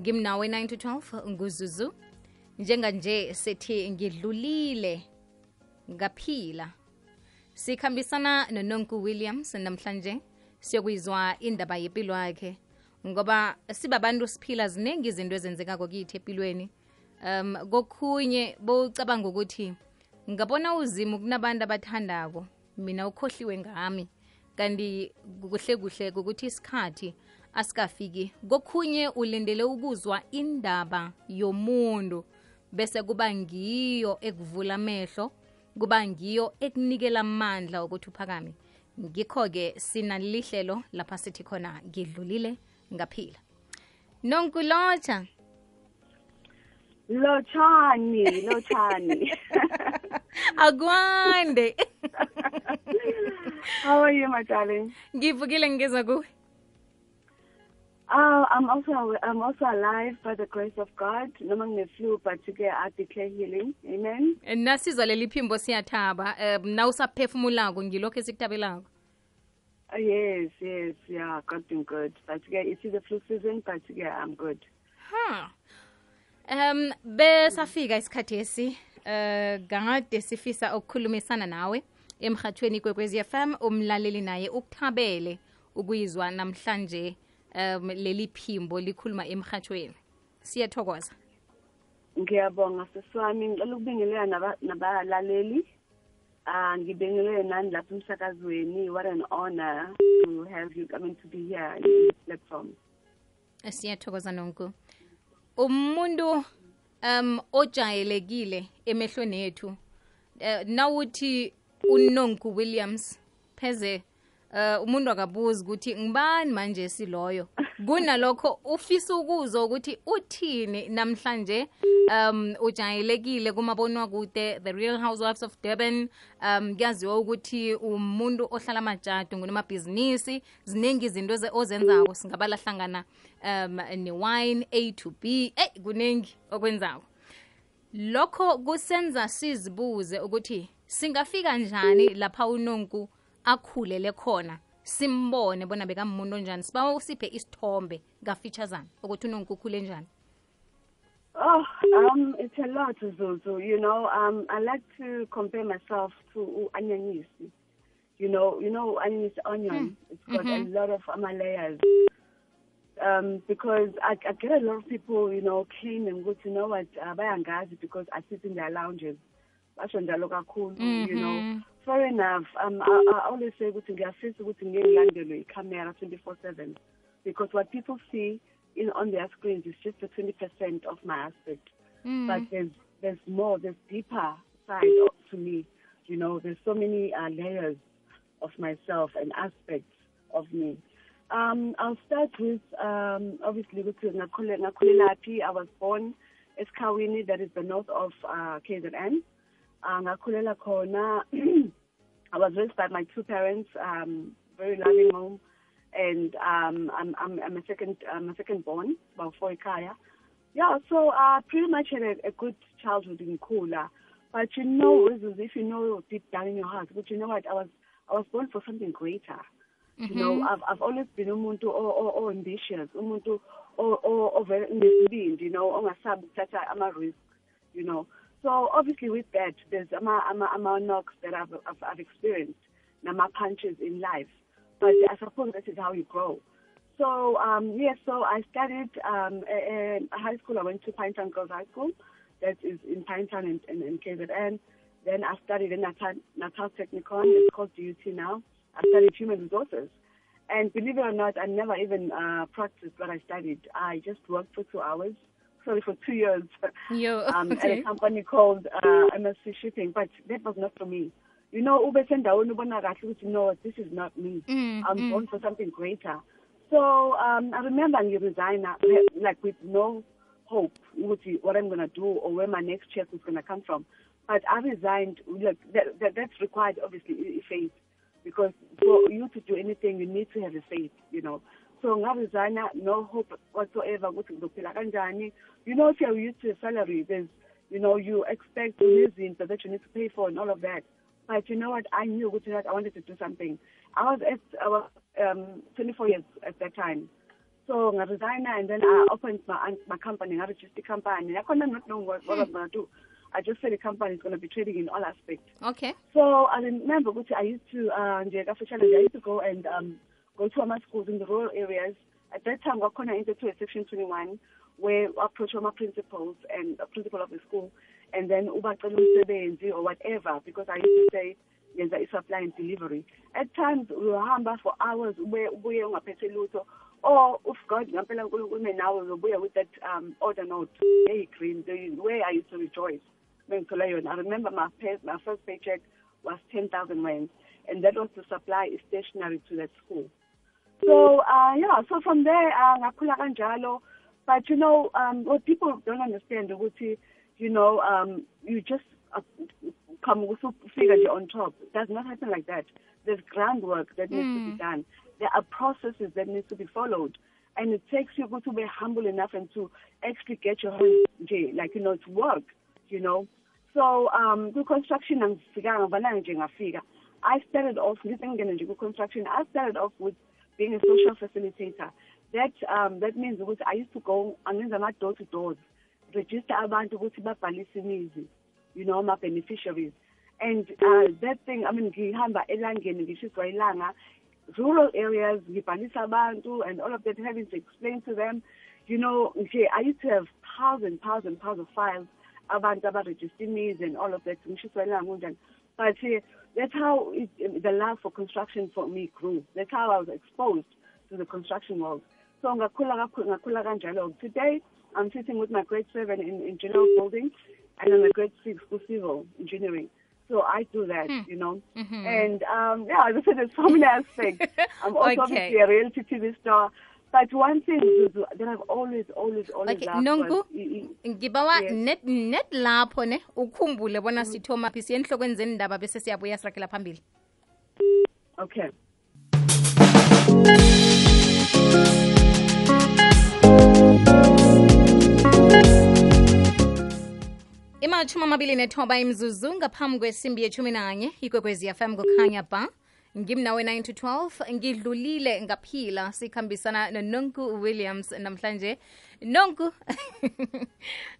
ngimnawe 9 to 12 nguzuzu. Njenganje sethi ngidlulile ngaphila. Sikhambisana nononku williams namhlanje siyokuyizwa indaba yempilo yakhe. Ngoba sibabantu siphila ziningi izinto ezenzekako kithi empilweni um kokhunye bowucabanga ukuthi ngabona uzimo kunabantu abathandako mina ukhohliwe ngami. Kanti kuhle kuhle kukuthi isikhathi asikafiki. Kokhunye ulindele ukuzwa indaba yomuntu bese kuba ngiyo ekuvula amehlo kuba ngiyo ekunikela amandla ukuthi uphakame. Ngikho-ke sinalihlelo lapha sithi khona ngidlulile ngaphila. Nonkulotsha Lotshani, Lotshani. akwande. How are you, my darling? ngivukile ngizwa kuwe Uh, I'm also I'm also alive by the grace of God. Noma ngine-flu but ke I declare healing. Amen. nasizwa leli phimbo siyathaba um na usaphefumulako ngilokhu esikuthabelako Uh, yes, yes, yeah, God doing good. But ke it's the flu season, but ke I'm good. ha um besafika isikhathi esi uh kade sifisa ukukhulumisana nawe emhathweni kwekwezi FM umlaleli naye ukuthabele ukuyizwa namhlanje um leli phimbo likhuluma emhathweni siyathokoza Ngiyabonga siswami ngicela ukubingelela naba- nabalaleli. Ah ngibingelele nani lapha emsakazweni. What an honor to have you coming to be here in this platform. siyathokoza nonku umuntu um ojayelekile emehlweni ethu uh, nawuthi unonku williams pheze uh, umuntu akabuzi ukuthi ngibani manje siloyo? Kunalokho ufisa ukuzo ukuthi uthini. Namhlanje um ujayelekile kumabonwakude the real housewives of durban. Um kuyaziwa ukuthi umuntu ohlala amajadu ngunamabhizinisi ziningi izinto ozenzako singabala hlangana um ne-wine a to b. Eyi kuningi okwenzako. Lokho kusenza sizibuze ukuthi singafika njani lapha unonku akhulele khona simbone bona bekamuntu onjani sibawa usiphe isithombe ngafeaturesana ukuthi unongikukhule ukhule njani Oh, um, it's a lot, Zuzu. You know, um, I like to compare myself to Anyanyisi. You know, you know, Anyanyisi onion. Mm. It's got mm-hmm. a lot of um, layers. Um, because I, I get a lot of people, you know, claiming, and go to know what uh, bayangazi because I sit in their lounges. Basho njalo kakhulu, you know. Fair enough. Um, I, I always say ukuthi ngiyafisa ukuthi ngilandelwe camera 24/7 because what people see in on their screens is just the 20% of my aspect. But there's there's more, there's deeper side of, to me. You know, there's so many uh, layers of myself and aspects of me. Um, I'll start with um, obviously with Ngakule- Ngakulelapi. I was born Esikhawini, that is the north of uh, KZN. Uh, Ngakulela Kona. I was raised by my two parents, um, very loving home, and um, I'm, I'm, I'm a second, I'm a second born, about four Kaya. Yeah, so I uh, pretty much had a, a good childhood in Kula. But you know, if you know deep down in your heart, but you know what, I was, I was born for something greater. You know, I've, I've always been umuntu o- o- o- ambitious, umuntu o- o- o- very you know, ongasabi ukuthatha ama-risk, you know. So obviously with that, there's ama, ama, ama knocks that I've, I've, I've experienced, nama punches in life. But I suppose this is how you grow. So um, yes, so I studied um, a, a high school. I went to Pinetown Girls High School, that is in Pinetown in, in, in KZN. Then I studied in Natal, Natal Technikon. It's called DUT now. I studied human resources. And believe it or not, I never even uh, practiced what I studied. I just worked for two hours, sorry, for two years yo um, at a company called uh, MSC Shipping, but that was not for me. You know, ube sendaweni ubona kahle ukuthi no, this is not me. Mm, I'm born for something greater. So um, I remember you resigned like with no hope ukuthi what I'm gonna do or where my next check is gonna come from. But I resigned. Look, that, that, that's required obviously i- i- faith because for you to do anything, you need to have a faith. You know. So ngaresigna, no hope whatsoever ukuthi ngizophila kanjani. You know, if you're used to a salary, there's you know, you expect so that you need to pay for and all of that. But you know what? I knew that I wanted to do something. I was at I was um, 24 years at that time. So I resigned and then I opened my my company, I registered the company. I couldn't not know what, what I'm gonna do. I just said the company is gonna be trading in all aspects. okay So I remember ukuthi I used to uh nje ka challenge I used to go and um go to our schools in the rural areas. At that time we kwakhona into to section 21 where I approach my principals and a principal of the school and then or whatever because I used to say yenza i-supply and delivery. At times we were uhamba for hours ubuye ungaphethe lutho or if God ngempela uNkulunkulu nawe uzobuya with that um order note hey green the way I used to rejoice. I remember my pay, my first paycheck was 10,000 rands and that was to supply stationery to that school. So uh yeah, so from there uh ngakhula kanjalo but you know um what people don't understand you know um you just uh, come figure nje on top. It does not happen like that. There's groundwork that needs to be done. There are processes that need to be followed. And it takes you to be humble enough and to actually get your hands like you know to work, you know. So um the construction angifikanga vananga nje ngafika. I started off ngizengena nje ku-construction. I started off with being a social facilitator. That um that means I used to go angenza ama door to doors, register abantu ukuthi babhalise imizi, you know, my beneficiaries. And uh, that thing, I mean, ngihamba elangeni ngishiswa ilanga, rural areas, ngibhalisa abantu and all of that, having to explain to them, you know, I used to have piles and piles and piles of files, abantu abaregister imizi and all of that, ngishiswa ilanga kunjani. But uh, that's how it, the love for construction for me grew. That's how I was exposed to the construction world. So ngakhula kakhulu ngakhula kanjalo. Today I'm sitting with my grade seven in, in general building and I'm a grade six for civil engineering. So I do that, you know. And um yeah, as I said, there's so many aspects. I'm also Okay. obviously a reality TV star. But one thing Zuzu, that I've always, always, always Okay, loved i- ngibawa Yes. net net lapho ne ukhumbule bona sithoma phi siye enhlokweni zendaba bese siyabuya sirakela phambili okay. imathumi amabili nethoba imzuzu ngaphambi kwesimbi yethumi nanye ikwekwezi fm kukhanya ba ngimnawe 9 to 12 ngidlulile ngaphila sikhambisana nononku williams namhlanje nonku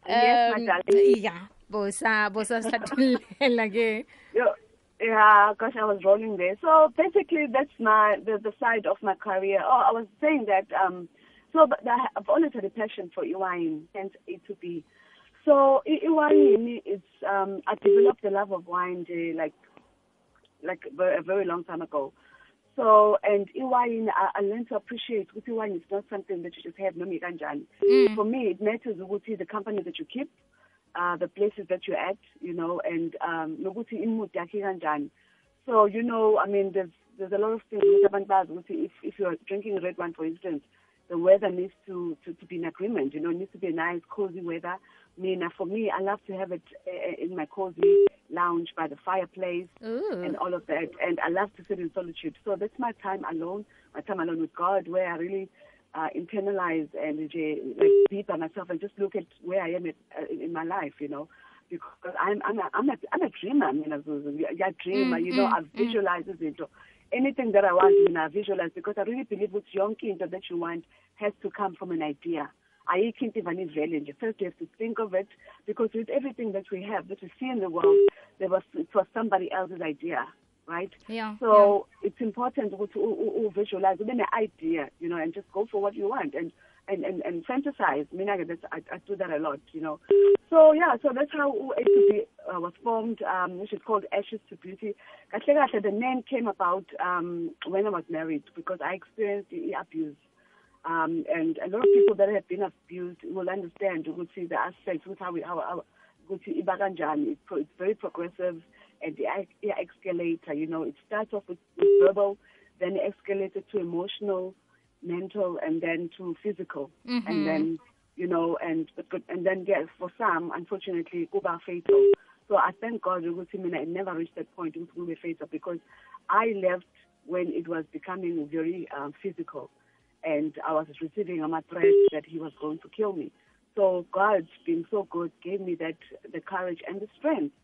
Um, ya bosa bosa sihlathulela ke Yeah, yeah, gosh, I was rolling there. So basically, that's my the, the side of my career. Oh, I was saying that. Um, so, but I've always had a passion for wine, hence A to B. So wine, it's um, I developed the love of wine like like a very long time ago. So, and wine, I, I learned to appreciate ukuthi wine is not something that you just have noma kanjani. For me, it matters ukuthi the company that you keep, uh, the places that you're at, you know, and um, nokuthi imood yakhe kanjani. So, you know, I mean, there's there's a lot of things ukuthi abantu bazi ukuthi if if you're drinking red wine, for instance, the weather needs to, to, to be in agreement. You know, it needs to be a nice, cozy weather. I mean, uh, for me, I love to have it uh, in my cozy lounge by the fireplace Ooh. and all of that. And I love to sit in solitude. So that's my time alone, my time alone with God, where I really uh, internalize and uh, like be by myself and just look at where I am at, uh, in, my life, you know. Because I'm I'm a, I'm a, I'm a dreamer, I mean, Zuzu. Yeah, dreamer, you know, I visualize it. Anything that I want, you know, I visualize because I really believe with young kids that you want has to come from an idea. I can't even Israeli. First, you have to think of it because with everything that we have, that we see in the world, there was it was somebody else's idea, right? Yeah, So it's important to, visualize, then an idea, you know, and just go for what you want and and and, and fantasize. I mean, I, that's, I, I do that a lot, you know. So yeah, so that's how A to B uh, was formed, um, which is called Ashes to Beauty. Kahle kahle, The name came about um, when I was married because I experienced the abuse. Um, and a lot of people that have been abused will understand ukuthi the aspects with how we how, how ukuthi iba kanjani. It's, very progressive and the it escalator. You know, it starts off with, with verbal, then it escalated to emotional, mental, and then to physical, and then you know, and but and then yes, for some, unfortunately, kuba fatal. So I thank God ukuthi mina it never reached that point ukuthi kube fatal because I left when it was becoming very um, physical and I was receiving a threat that he was going to kill me. So God, being so good, gave me that the courage and the strength,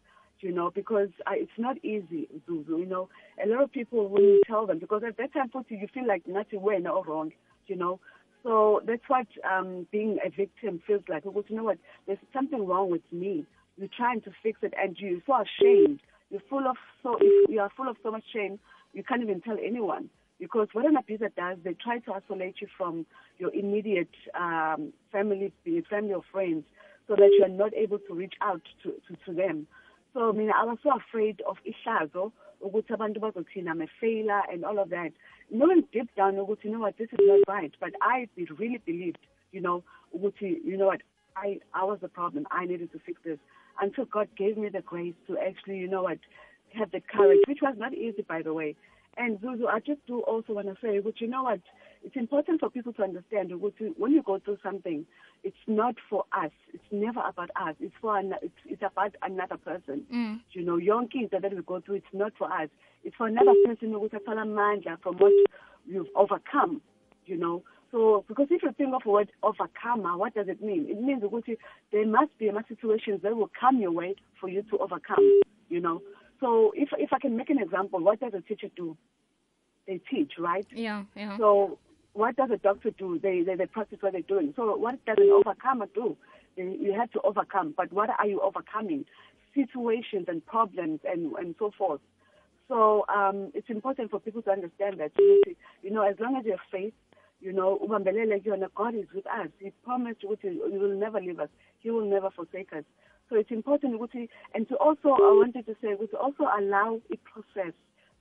you know, because I, it's not easy, Zuzu. You know, a lot of people when you tell them, because at that time, Puti, you feel like nothing went all wrong, you know. So that's what um, being a victim feels like. Because you know what? There's something wrong with me. You're trying to fix it, and you're so ashamed. You're full of so you are full of so much shame. You can't even tell anyone because what an abuser does, they try to isolate you from your immediate um, family, family or friends, so that you are not able to reach out to, to, to them. So I mean, I was so afraid of ihlazo ukuthi abantu bazothina I'm a failure and all of that. Knowing deep down you know what this is not right, but I really believed, you know, you know what I I was the problem. I needed to fix this until God gave me the grace to actually, you know what, have the courage, which was not easy by the way. And Zuzu, I just do also want to say, but you know what? It's important for people to understand when you go through something, it's not for us. It's never about us. It's for an, it's, it's about another person. Mm. You know, young kids that we go through, it's not for us. It's for another person who manja from what you've overcome. You know, so because if you think of the word overcomer, what does it mean? It means there must be situations that will come your way for you to overcome. You know, so if if I can make an example, what does a teacher do? They teach, right? Yeah, yeah. So what does a doctor do? They they, they practice what they're doing. So what does an overcomer do? You have to overcome. But what are you overcoming? Situations and problems and and so forth. So um, it's important for people to understand that you know as long as you have faith, you know, God is with us. He promised you He will never leave us. He will never forsake us. So it's important and to also, I wanted to say, to also allow a process.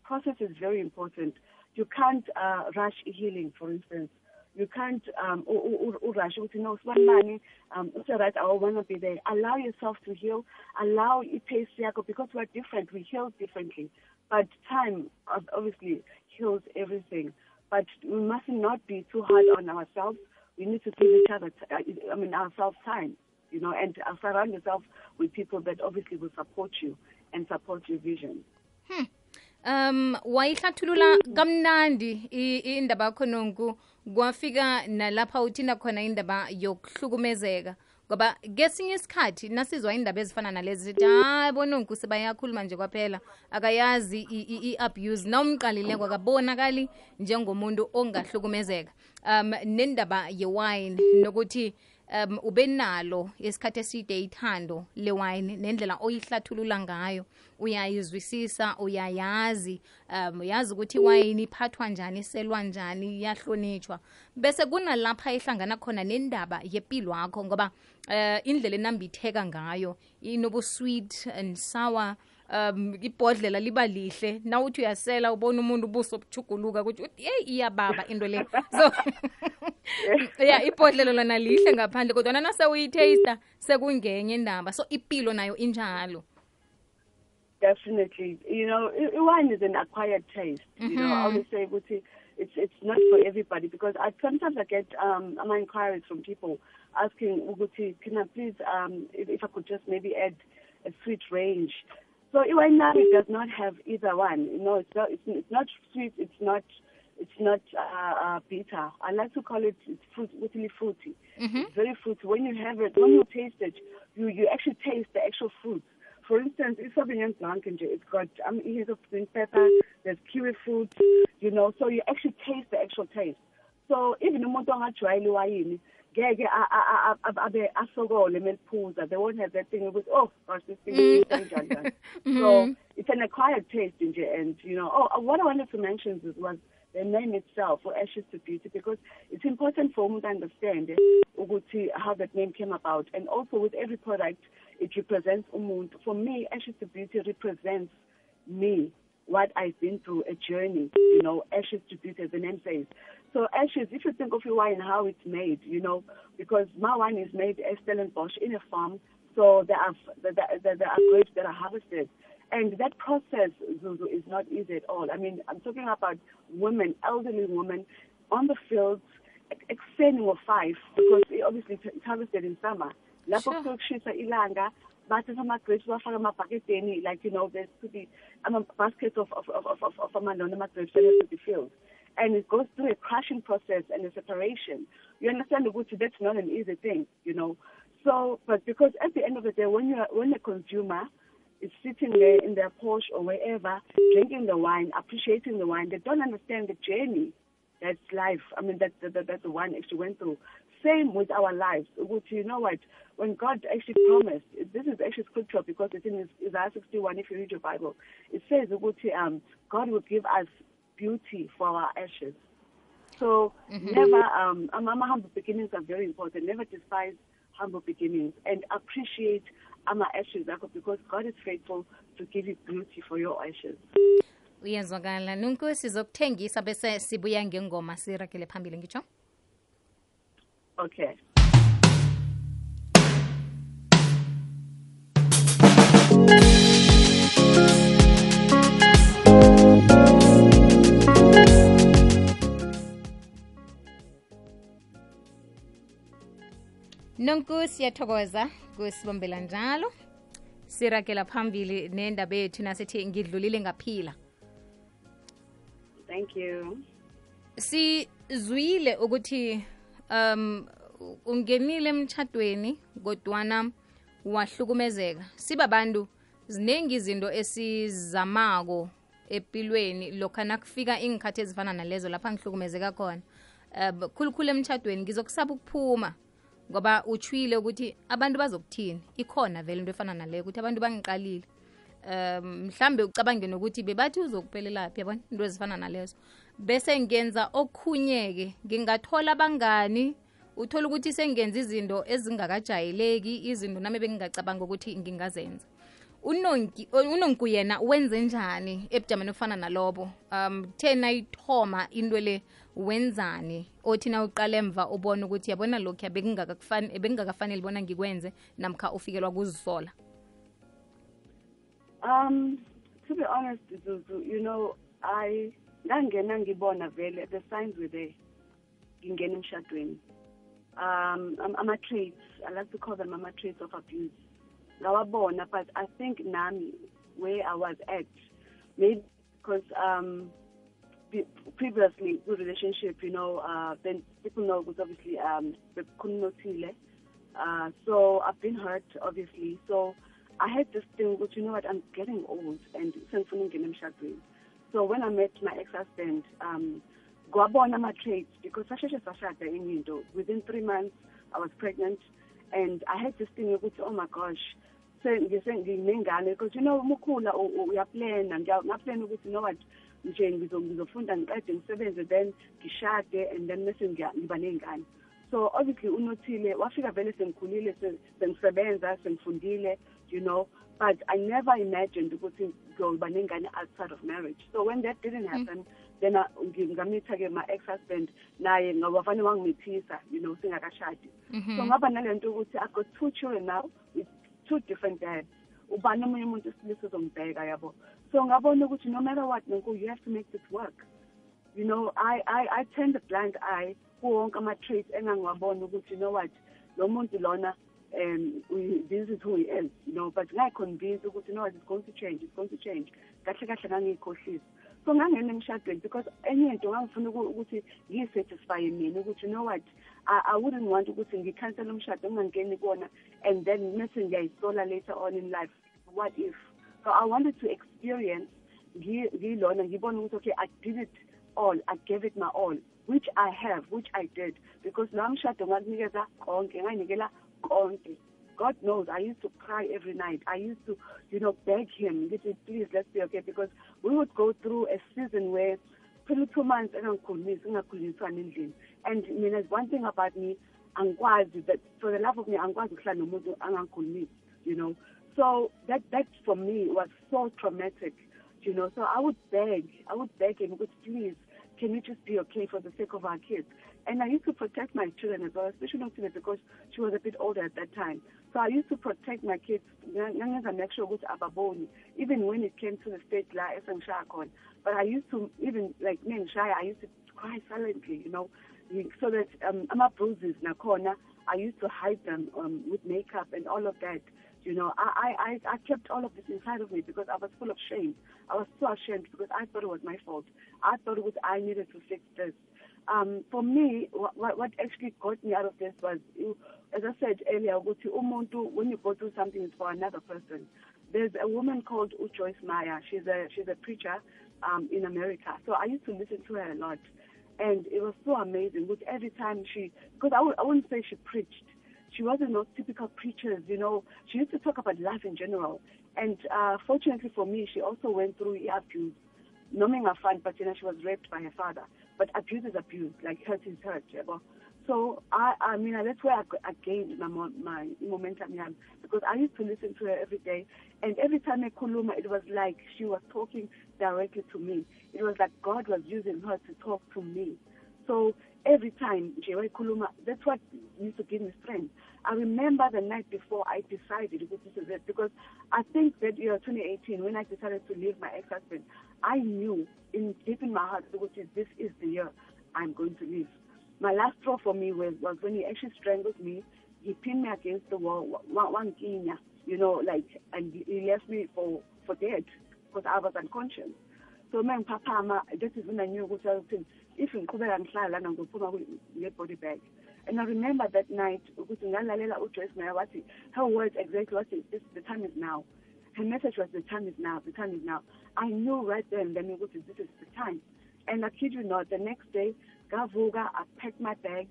Process is very important. You can't uh, rush healing, for instance. You can't um, rush ukuthi no sibani um say right I want to be there. Allow yourself to heal. Allow it yakho because we're different. We heal differently. But time obviously heals everything. But we must not be too hard on ourselves. We need to give each other, I mean, ourselves time you know, and uh, surround yourself with people that obviously will support you and support your vision. Hmm. um wayihlathulula kamnandi indaba yakho nonku kwafika nalapha uthinda khona indaba yokuhlukumezeka ngoba kesinye isikhathi nasizwa indaba ezifana nalezi sithi hayi bononku sebayakhuluma nje kwaphela akayazi i-abuse nawumqalileko akabonakali njengomuntu ongahlukumezeka um nendaba ye-wine nokuthi um ube nalo isikhathi eside ithando lewine nendlela oyihlathulula ngayo. Uyayizwisisa uyayazi um uyazi ukuthi iwayini iphathwa njani iselwa njani iyahlonitshwa. Bese kunalapha ihlangana khona nendaba yempilo wakho ngoba uh, indlela enambitheka ngayo inobu-sweet and sour um ibhodlela liba lihle. Nawuthi uyasela ubona umuntu ubuso buchuguluka ukuthi yeyi iyababa into le. So ya ibhodlelo lona lihle ngaphandle kodwa nase uyitaster sekungenye indaba. So ipilo nayo injalo. Definitely. You know wine is an acquired taste. Mm -hmm. you know i always say ukuthi it's it's not for everybody because I sometimes I get um my inquiries from people asking ukuthi can I please um if, if I could just maybe add a sweet range. So Iwainari does not have either one. You know, it's not, it's, it's not sweet, it's not it's not uh, uh, bitter. I like to call it it's fruit, really fruity. Mm-hmm. It's very fruity. When you have it, when you taste it, you, you actually taste the actual fruit. For instance, it's Sauvignon Blanc it's got um, here's of green pepper, there's kiwi fruit, you know, so you actually taste the actual taste. So even umuntu ongajwayeli wayini ngeke abe asokole meliphuza they won't have that thing ukuthi oh gosh this thing is mm. so it's an acquired taste nje and you know oh what I wanted to mention was the name itself for Ashes to Beauty because it's important for women to understand ukuthi how that name came about. And also with every product it represents umuntu. For me Ashes to Beauty represents me what I've been through a journey you know Ashes to Beauty as the name says. So ashes, if you think of your wine, how it's made, you know, because my wine is made at Stellenbosch in a farm, so there are, there, there, there are grapes that are harvested. And that process, Zuzu, is not easy at all. I mean, I'm talking about women, elderly women, on the fields, extending of five, because obviously it's harvested in summer. Lapho kuyokushisa ilanga, bathatha ama-grapes bafaka emabhaketeni like you know there's to be ama-baskets of, of, of, of, of amalona ama-grapes that to be filled and it goes through a crushing process and a separation. You understand, Uguti, that's not an easy thing, you know. So, but because at the end of the day, when you when a consumer is sitting there in their Porsche or wherever, drinking the wine, appreciating the wine, they don't understand the journey that's life. I mean, that, that, that's the one actually went through. Same with our lives. Which, you know what? When God actually promised, this is actually scripture because it's in Isaiah 61, if you read your Bible, it says, um, God will give us beauty for our ashes. So mm-hmm. never, um, our humble beginnings are very important. Never despise humble beginnings and appreciate our ashes because God is faithful to give you beauty for your ashes. uyezwakala nunku sizokuthengisa bese sibuya ngengoma sirakele phambili ngitsho? Okay. Nonku siyathokoza kusibombela njalo. Sirakela phambili nendaba yethu nasethi ngidlulile ngaphila. Thank you. Sizwile ukuthi um ungenile emtshadweni kodwana wahlukumezeka. Sibabantu ziningi izinto esizamako empilweni lokha nakufika ingikhathi ezifana nalezo lapha ngihlukumezeka khona. Um khulukhulu emtshadweni ngizokusaba ukuphuma ngoba uchwile ukuthi abantu bazokuthini? Ikhona vele into efana naleyo ukuthi abantu bangiqalile. Um mhlambe ucabange nokuthi bebathi uzokuphelelaphi yabona? Into ezifana nalezo. Bese ngenza okhunye-ke ngingathola abangani uthole ukuthi sengenza izinto ezingakajayeleki izinto nami bengingacabanga ukuthi ngingazenza. Unonki unonku yena wenze njani ebujameni ofana nalobo? Um thena ithoma into le wenzani othina uqale emva ubona ukuthi yabona lokhu bekungakafanele bona ngikwenze namkha ufikelwa kuzisola? Um to be honest Zuzu, you know i ngangena ngibona vele the signs were there. Ngingena emshadweni. Um ama-traits i like to call them ama-traits of abuse. Ngawabona but i think nami where i was at maybe because um previously good relationship you know uh then people know because obviously um bekunothile uh so i've been hurt obviously. So i had this thing which you know what i'm getting old and so when i met my ex-husband um kwabona ama-traits because sasheshe sashada enye into. Within three months i was pregnant and i had this thing ukuthi oh my gosh because you know uma ukhula uyaplana ngaplana ukuthi you know what nje ngizofunda ngiqede ngisebenze then ngishade and then bese ngiba ney'ngane so obviously unothile wafika vele sengikhulile sengisebenza sengifundile you know but i never imagined ukuthi ngiyoba nengane outside of marriage so when that didn't happen mm. then ngamitha-ke ma-ex-husband naye ngabafane wangimithisa you know singakashadi mm -hmm. so ngaba nale nto ukuthi i got two children now with two different dads ubani omunye umuntu isilisa uzombheka yabo? So ngabona ukuthi no matter what nonku you have to make this work. You know i i i turned a blind eye kuwo ama-traits engangiwabona ukuthi you know what lo muntu lona um this is who he is you know but ngayiconvince ukuthi you know what it's going to change it's going to change. Kahle kahle ngangiyikhohlisa. So ngangena emshadweni because enye into ngangifuna ukuthi ngiyisatisfye mina ukuthi you know what I, I wouldn't want ukuthi ngikhansele umshado ungangeni kuwona and then mese ngiyayisola later on in life. What if? So i wanted to experience ngilona ngibone ukuthi okay i did it all. I gave it my all which i have which i did. Because la mshado ngakunikeza konke ngayinikela konke. God knows I used to cry every night. I used to, you know, beg him, please, let's be okay. Because we would go through a season where phela two months engangikhulumisi singakhulunyiswana endlini and mina one thing about me angikwazi that for the love of me angikwazi ukuhlala nomuntu angangikhulumisi you know. So that that for me was so traumatic you know. So i would beg i would beg him ukuthi please can you just be okay for the sake of our kids and I used to protect my children as well, especially Notile because she was a bit older at that time. So I used to protect my kids, make sure ababoni, even when it came to the state la But I used to even like me and Shaya, I used to cry silently, you know, so that um my bruises nakhona, I used to hide them um, with makeup and all of that. You know, I, I, I kept all of this inside of me because I was full of shame. I was so ashamed because I thought it was my fault. I thought it was I needed to fix this um, for me, what, what actually got me out of this was, as I said earlier, when you go through something, it's for another person. There's a woman called Joyce Meyer. She's a she's a preacher um, in America. So I used to listen to her a lot. And it was so amazing. With every time she, because I wouldn't say she preached. She wasn't those typical preachers, you know. She used to talk about life in general. And uh, fortunately for me, she also went through abuse. Knowing her fun, but you know, she was raped by her father. But abuse is abuse, like hurt is hurt. You know? So I, I mean, that's where I, I gained my, my momentum young because I used to listen to her every day, and every time I kuluma, it was like she was talking directly to me. It was like God was using her to talk to me. So every time Jewe kuluma, that's what used to give me strength. I remember the night before I decided this is it because I think that year 2018 when I decided to leave my ex-husband, I knew in deep in my heart is this is the year I'm going to leave my last straw for me was, was when he actually strangled me. He pinned me against the wall, one, kinya, you know, like, and he left me for, for dead because I was unconscious. So man, Papa, this is when I knew what saying. If ngiqhubeka ngihlala lana ngizophuma nge-body bag and I remember that night ukuthi ngalalela uJoyce Meyer wathi her words exactly what this the time is now her message was the time is now the time is now I knew right then then ukuthi this is the time and I kid you not the next day Gavuga, I packed my bags.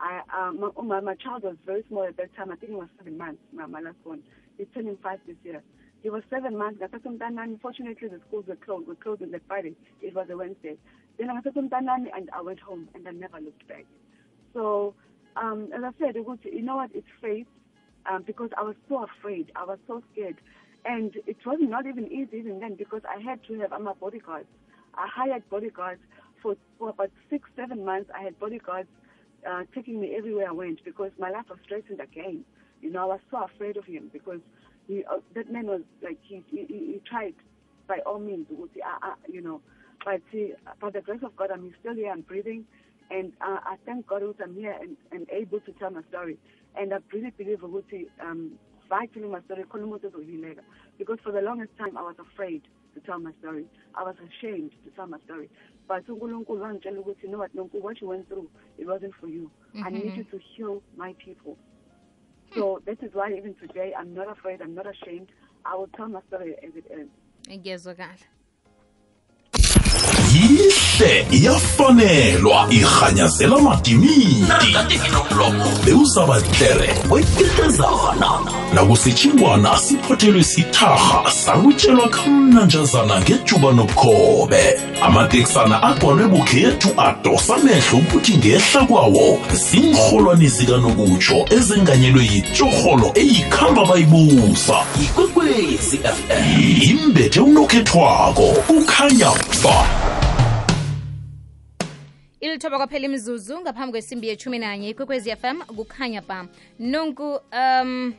I, um, my, my child was very small at that time. I think he was seven months, my, my last one. He's turning five this year. He was seven months. I unfortunately, the schools were closed. Were closed on the Friday. It was a Wednesday. Then I and I went home and I never looked back. So, um, as I said, you know what? It's faith um, because I was so afraid. I was so scared. And it was not even easy even then because I had to have my bodyguards. I hired bodyguards for, for about six, seven months, I had bodyguards uh, taking me everywhere I went because my life was threatened again. You know, I was so afraid of him because he, uh, that man was like, he, he, he tried by all means, uh, uh, you know, but see, by the grace of God, I'm still here, I'm breathing, and uh, I thank God that I'm here and, and able to tell my story. And I really believe ukuthi um, vitally my story, because for the longest time I was afraid to tell my story. I was ashamed to tell my story. But uNkulunkulu wangitshela ukuthi you know what what you went through, it wasn't for you. Mm-hmm. I need you to heal my people. So this is why even today I'm not afraid, I'm not ashamed. I will tell my story as it is. ngiyezwakala yihle iyafanelwa irhanyazela madimidi. Bewuzabahlere kweketezana nakusitshingwana siphothelwe sitharha sakutshelwa kamnanjazana ngejuba nokhobe amateksana agcwalwe bukhethu adosa amehlo ukuthi ngehla kwawo ziinrholwani zikanokutsho ezenganyelwe yitshorholo eyikhamba bayibusa. Ikwekwezi fm imbethe unokhethwako ukhanya ba. Ilithoba kwaphela imzuzu ngaphambi kwesimbi yechumi nanye ikwekwezi fm kukhanya ba nonku um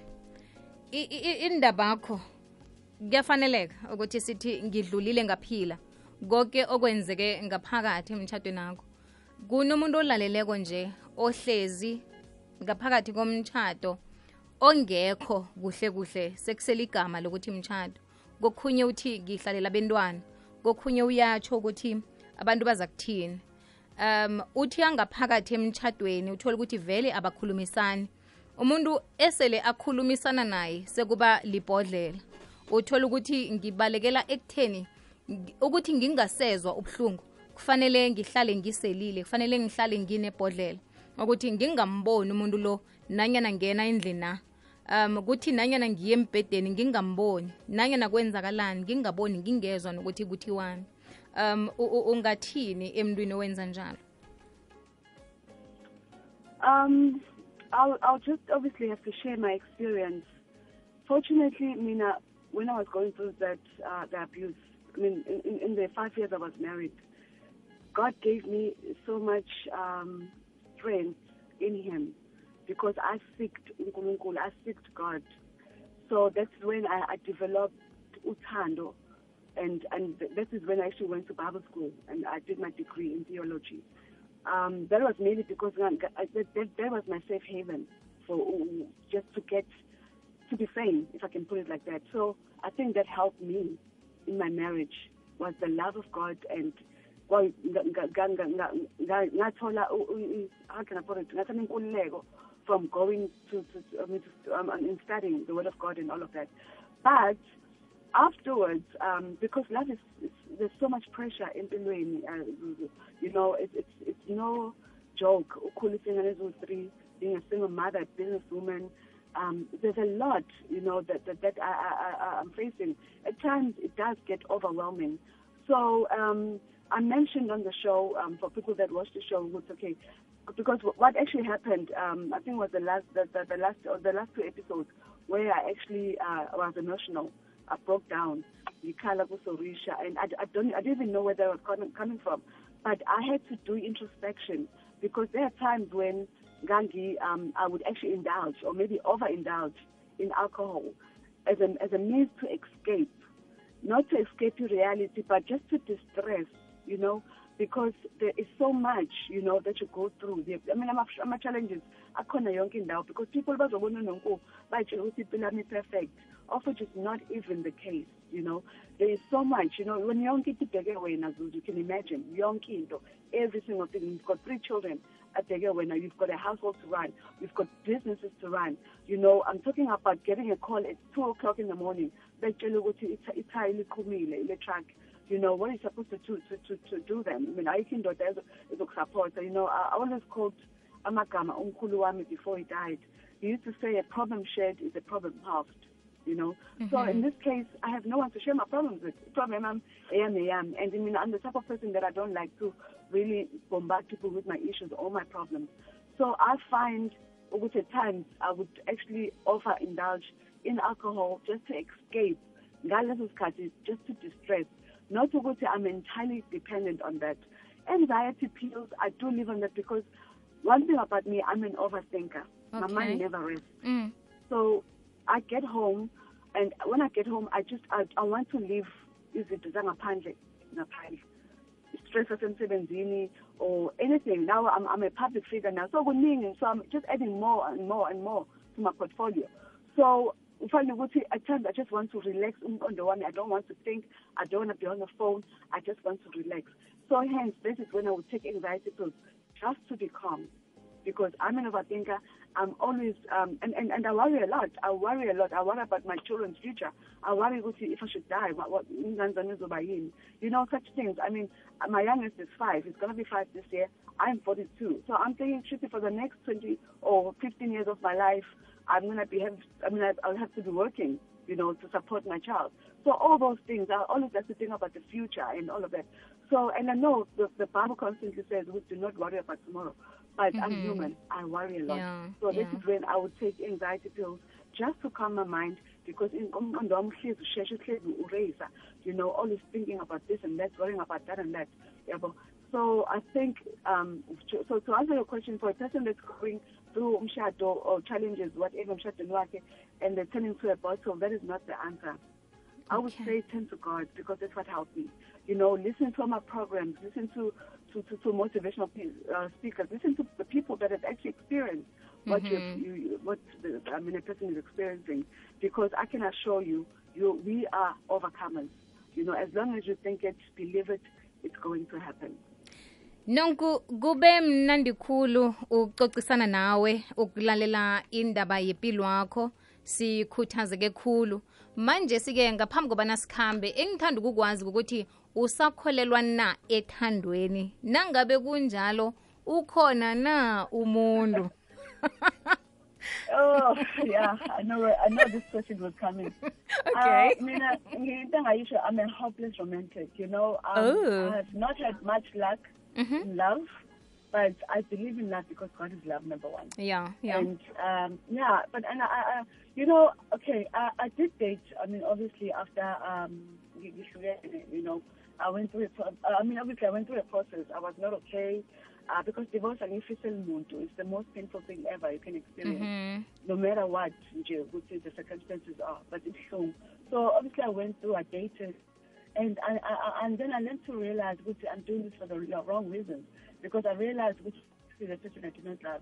indabakho kuyafaneleka ukuthi sithi ngidlulile ngaphila. Konke okwenzeke ngaphakathi emtshadweni akho kunomuntu olaleleko nje ohlezi ngaphakathi komtshado ongekho kuhle kuhle sekusela igama lokuthi mtshato kokhunye uthi ngihlalela bentwana kokhunye uyatsho ukuthi abantu baza kuthini um uthi angaphakathi emtshadweni uthola ukuthi vele abakhulumisani. Umuntu esele akhulumisana naye sekuba libhodlela. Uthola ukuthi ngibalekela ekutheni ukuthi ngingasezwa ubuhlungu. Kufanele ngihlale ngiselile kufanele ngihlale nginebhodlela. Ukuthi ngingamboni umuntu lo nanyana ngena endlini na. Um kuthi nanyana ngiye embhedeni ngingamboni nanyana kwenzakalani ngingaboni ngingezwa nokuthi kuthiwani. Um ungathini emntwini owenza njalo? Um I'll, I'll just obviously have to share my experience. Fortunately mina when i was going through that uh, the abuse i mean in, in the five years i was married god gave me so much um, strength in him because i seeked i seeked god. So that's when i, I developed utando and and this is when I actually went to Bible school and I did my degree in theology. Um, that was mainly because that, that, that was my safe haven for just to get to be sane, if I can put it like that. So I think that helped me in my marriage was the love of God and well, how can I put it? From going to, to, I to um, and studying the Word of God and all of that. But afterwards, um, because love is, there's so much pressure empilweni uh, you know it's it's it's no joke ukhulisa ingane eziwu-three being a single mother businesswoman um, there's a lot, you know, that that, that I, I, I'm facing. At times, it does get overwhelming. So um, I mentioned on the show um, for people that watch the show, it's okay, because what actually happened, um, I think was the last the, the, the last or the last two episodes where I actually uh, was emotional. I broke down. Yikhala Sorisha, and I, I don't I didn't even know where they were coming, coming from, but I had to do introspection because there are times when Gangi, um, I would actually indulge or maybe overindulge in alcohol as a, as a means to escape, not to escape reality, but just to distress, you know, because there is so much, you know, that you go through. I mean, ama-challenges akhona yonke indawo because people bazobona nonku bayitshela ukuthi impilo yami perfect. Of which is not even the case you know. There is so much you know when yonke into ibheke wena zuzu you can imagine yonke into every single thing. You've got three children abheke wena you've got a household to run you've got businesses to run you know. I'm talking about getting a call at two o'clock in the morning betshela ukuthi ithaya liqhumile ile truck you know what is supposed to do to, to, to do them i mean ayikho indoda ezokusupporta you know i, I always quote amagama umkhulu wami before he died he used to say a problem shared is a problem halved you know. Mm-hmm. So in this case, I have no one to share my problems with. Problem I'm, am, I am. And I mean, I'm the type of person that I don't like to really bombard people with my issues or my problems. So I find, which at times, I would actually offer indulge in alcohol just to escape, just to distress. Not to go to, I'm entirely dependent on that. Anxiety pills, I do live on that because one thing about me, I'm an overthinker. Okay. My mind never rests. Mm. So I get home, and when I get home, I just I, I want to leave izinto zangaphandle ngaphandle stress sasemsebenzini or anything now I'm, I'm a public figure now so kuningi so I'm just adding more and more and more to my portfolio so ufanele ukuthi at times I just want to relax umqondo wami I don't want to think I don't want to be on the phone I just want to relax so hence this is when I would take anxiety pills just to be calm because I'm an overthinker. I'm always, um, and, and, and I worry a lot. I worry a lot. I worry about my children's future. I worry if I should die, what, what, you know, such things. I mean, my youngest is five. He's going to be five this year. I'm 42. So I'm thinking, truly, for the next 20 or 15 years of my life, I'm going to be, have, I mean, I'll have to be working, you know, to support my child. So all those things, I always have to think about the future and all of that. So, and I know the, the Bible constantly says, we do not worry about tomorrow but mm-hmm. I'm human. I worry a lot. Yeah, so yeah. this is when I would take anxiety pills just to calm my mind because in you know, always thinking about this and that, worrying about that and that. Yeah, but, so I think, um, so to answer your question, for a person that's going through umshado or challenges, whatever umshado and they turn into a bottle, that is not the answer. I would say turn to God because that's what helped me. You know, listen to my programs, listen to to, to, to motivational uh, speakers, listen to the people that have actually experienced what mm-hmm. you, you what the, I mean a person is experiencing, because I can assure you, you we are overcomers. You know, as long as you think it, believe it, it's going to happen. Nonku kube mnandi khulu ukucocisana nawe ukulalela indaba yempilo wakho. Sikhuthazeke khulu. Manje sike ngaphambi kobana sikhambe engithanda ukukwazi ukuthi usakholelwa na ethandweni. Nangabe kunjalo ukhona na umuntu oh yeah i know i know this question was coming. Okay. Uh, mina ngiyinto engayisho i'm a hopeless romantic you know? Um, oh. i have not had much luck mm -hmm. in love but I believe in love because God is love, number one. Yeah, yeah. And um, yeah, but and I, I, you know, okay, I, I did date. I mean, obviously after um, you know, I went through a, I mean, obviously I went through a process. I was not okay. Uh, because divorce and muntu is the most painful thing ever you can experience, mm-hmm. no matter what which the circumstances are. But it's home. So obviously I went through, I dated, and I, I, and then I learned to realize which I'm doing this for the wrong reasons because I realized which is a person I do not love.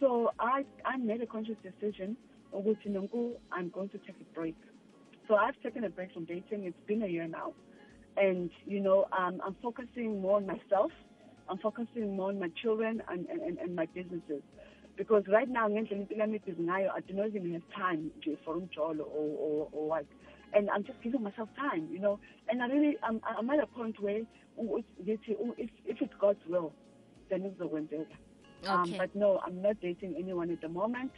So I I made a conscious decision which I'm going to take a break. So I've taken a break from dating. It's been a year now, and you know um, I'm focusing more on myself. I'm focusing more on my children and, and, and my businesses. because right now i do not even have time for umjolo or, or, or what and i'm just giving myself time you know and i really i'm, I'm at a point where if, if it's god's will um, Okay. but no i'm not dating anyone at the moment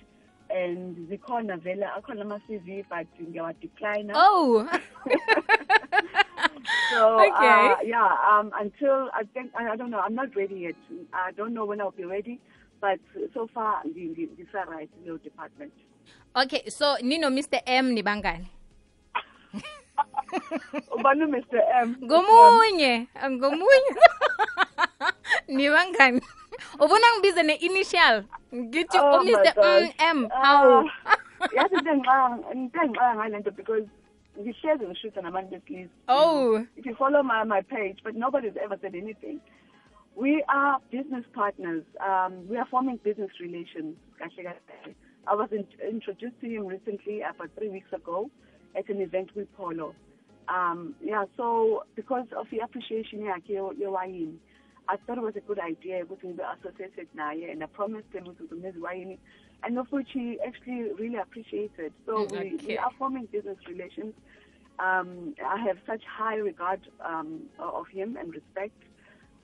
and zikhona vele akhona ama-cv but ngiyawadecline oh so Okay. uh, yeah, um, until I think I, I don't know. I'm not ready yet. I don't know when I'll be ready. But so far, the the the right your department. okay so nino mr m nibangani Ubanu Mr. M. ngomunye ngomunye nibangani ubona ngibize ne-initial ngithi Oh oh, my mr gosh. m how Uh, yazi into engixaka ngale nto because ngihlezi ngishuta nabantu besilisa. oh If you follow my my page, but nobody's ever said anything. We are business partners. Um, we are forming business relations. kahle kahle. I was in, introduced to him recently, about three weeks ago, at an event with Polo. Um, yeah, so because of the appreciation yakhe ye- yewayini, I thought it was a good idea ukuthi ngibe associated naye, and I promised him ukuthi ngizomeza wayini and of which he actually really appreciated. So we, Okay. we we are forming business relations. Um, I have such high regard um, of him and respect.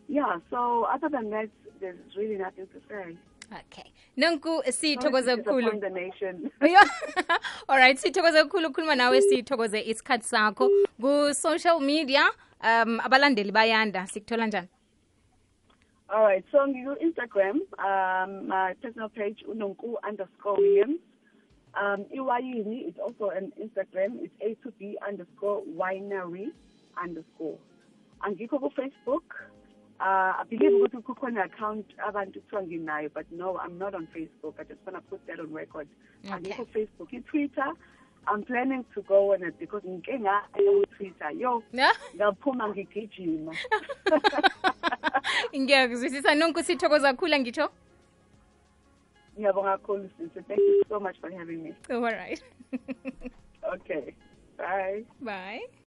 Yeah, so other than that, there's really nothing to say. okay nonku Sorry sithokoze kukhulu kakhulu alright sithokoze kakhulu ukukhuluma nawe sithokoze isikhathi sakho ku-social media um abalandeli bayanda sikuthola njani All right, so on Instagram, um, my personal page, unonku underscore Williams. Um, Iwayini is also an Instagram. It's A to B underscore winery underscore. Angikho ku Facebook. Uh, I believe ukuthi kukhona account abantu kuthiwa nginayo, but no, I'm not on Facebook. I just want to put that on record. Angikho Facebook. I-Twitter, I'm planning to go on it because ngike ngayo Twitter. Yo, ngaphuma ngigijima. ngiyakuzwisisa nonke sithokoza kakhulu ngitsho Ngiyabonga kakhulu sisi. Thank you so much for having me. alright Okay. Bye. bye